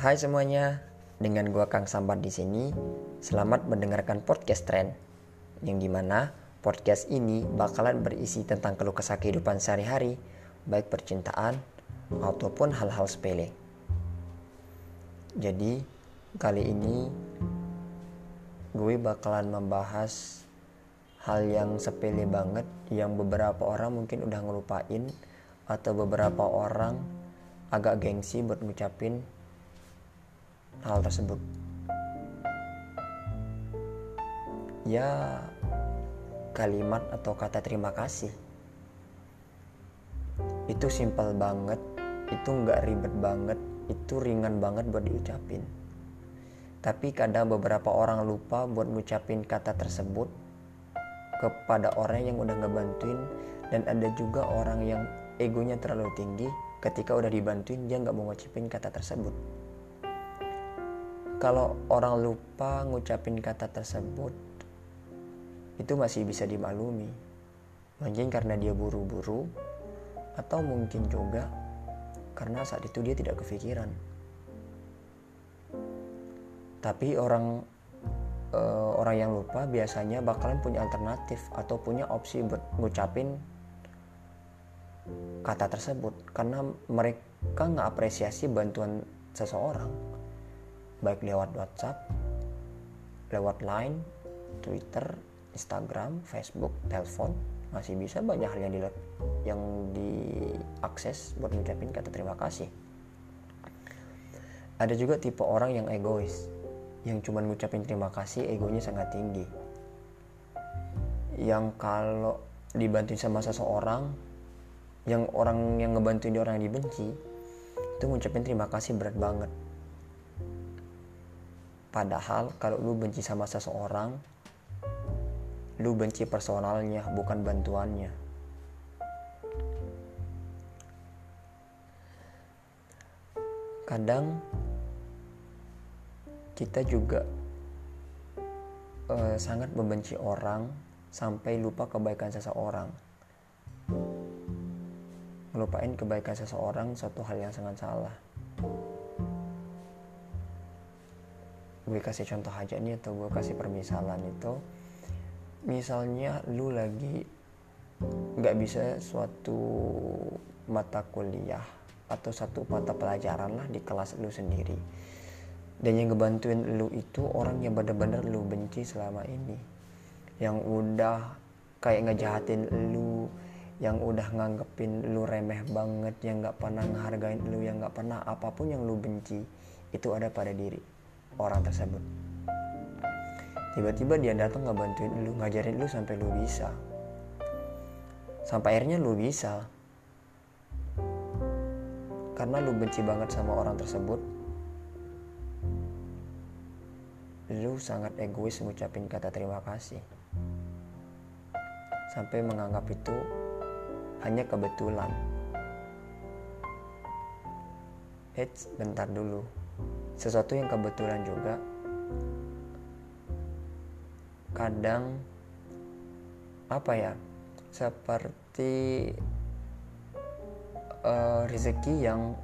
Hai semuanya, dengan gua Kang Sambat di sini. Selamat mendengarkan podcast Trend, yang di mana podcast ini bakalan berisi tentang keluh kesah kehidupan sehari-hari, baik percintaan ataupun hal-hal sepele. Jadi kali ini gue bakalan membahas hal yang sepele banget yang beberapa orang mungkin udah ngelupain atau beberapa orang agak gengsi buat ngucapin hal tersebut. Ya kalimat atau kata terima kasih itu simpel banget, itu nggak ribet banget, itu ringan banget buat diucapin. Tapi kadang beberapa orang lupa buat ngucapin kata tersebut kepada orang yang udah ngebantuin dan ada juga orang yang egonya terlalu tinggi ketika udah dibantuin dia nggak mau ngucapin kata tersebut kalau orang lupa ngucapin kata tersebut itu masih bisa dimaklumi. Mungkin karena dia buru-buru atau mungkin juga karena saat itu dia tidak kepikiran. Tapi orang uh, orang yang lupa biasanya bakalan punya alternatif atau punya opsi buat ngucapin kata tersebut. Karena mereka nggak apresiasi bantuan seseorang baik lewat WhatsApp, lewat Line, Twitter, Instagram, Facebook, telepon, masih bisa banyak hal yang di yang diakses buat ngucapin kata terima kasih. Ada juga tipe orang yang egois, yang cuma ngucapin terima kasih egonya sangat tinggi. Yang kalau dibantuin sama seseorang, yang orang yang ngebantuin dia orang yang dibenci, itu ngucapin terima kasih berat banget Padahal kalau lu benci sama seseorang, lu benci personalnya, bukan bantuannya. Kadang kita juga uh, sangat membenci orang sampai lupa kebaikan seseorang. Ngelupain kebaikan seseorang suatu hal yang sangat salah. Gue kasih contoh aja nih atau gue kasih permisalan itu. Misalnya lu lagi nggak bisa suatu mata kuliah atau satu mata pelajaran lah di kelas lu sendiri. Dan yang ngebantuin lu itu orang yang bener-bener lu benci selama ini. Yang udah kayak ngejahatin lu yang udah nganggepin lu remeh banget yang nggak pernah ngehargain lu yang nggak pernah apa pun yang lu benci itu ada pada diri orang tersebut. Tiba-tiba dia datang ngebantuin lu ngajarin lu sampai lu bisa. Sampai akhirnya lu bisa. Karena lu benci banget sama orang tersebut. Lu sangat egois ngucapin kata terima kasih. Sampai menganggap itu hanya kebetulan. Eits, bentar dulu sesuatu yang kebetulan juga. Kadang apa ya seperti uh, rezeki yang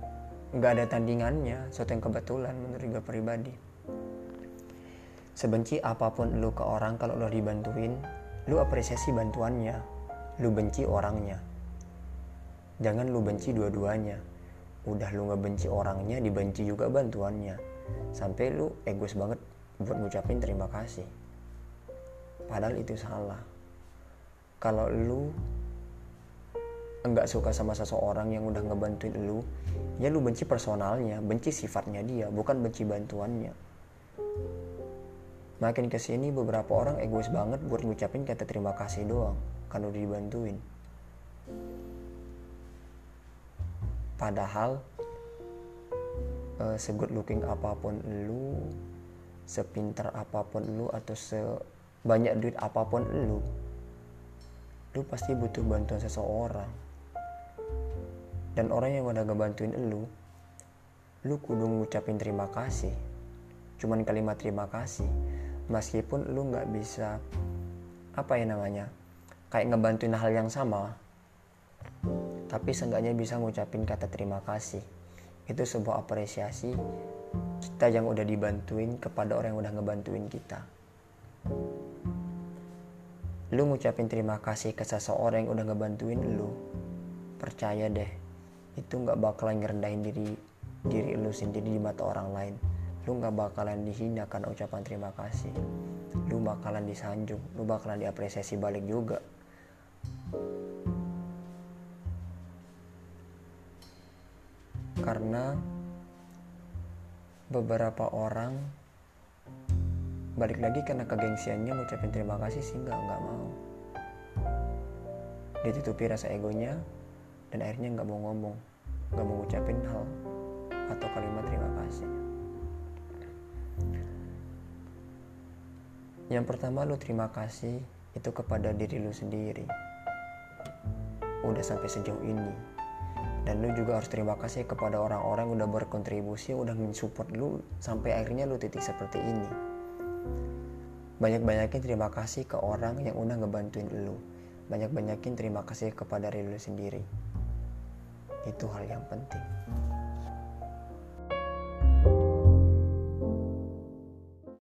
nggak ada tandingannya sesuatu yang kebetulan menurut gue pribadi. Sebenci apa pun lu ke orang kalau lo dibantuin lu apresiasi bantuannya lu benci orangnya. Jangan lu benci dua-duanya udah lu ngebenci orangnya dibenci juga bantuannya. Sampai lu egois banget buat ngucapin terima kasih. Padahal itu salah. Kalau lu enggak suka sama seseorang yang udah ngebantuin lu ya lu benci personalnya benci sifatnya dia bukan benci bantuannya. Makin ke sini beberapa orang egois banget buat ngucapin kata terima kasih doang kan udah dibantuin padahal uh, segood looking apa pun lu sepintar apa pun lu atau sebanyak duit apa pun lu lu pasti butuh bantuan seseorang. Dan orang yang udah ngebantuin lu lu kudu ngucapin terima kasih. Cuman kalimat terima kasih meskipun lu nggak bisa apa ya namanya kayak ngebantuin hal yang sama tapi seenggaknya bisa ngucapin kata terima kasih. Itu sebuah apresiasi kita yang udah dibantuin kepada orang yang udah ngebantuin kita. Lu ngucapin terima kasih ke seseorang yang udah ngebantuin lu percaya deh itu nggak bakalan ngerendahin diri diri lu sendiri di mata orang lain. Lu nggak bakalan dihina karena ucapan terima kasih. Lu bakalan disanjung lu bakalan diapresiasi balik juga karena beberapa orang balik lagi karena kegengsiannya ngucapin terima kasih sih nggak nggak mau. Dia tutupi rasa egonya dan akhirnya nggak mau ngomong nggak mau ngucapin hal atau kalimat terima kasih. Yang pertama lu terima kasih itu kepada diri lu sendiri. Udah sampai sejauh ini dan lu juga harus terima kasih kepada orang-orang yang udah berkontribusi udah mensupport lu sampai akhirnya lu titik seperti ini. Banyak-banyakin terima kasih ke orang yang udah ngebantuin lu. Banyak-banyakin terima kasih kepada diri lu sendiri. Itu hal yang penting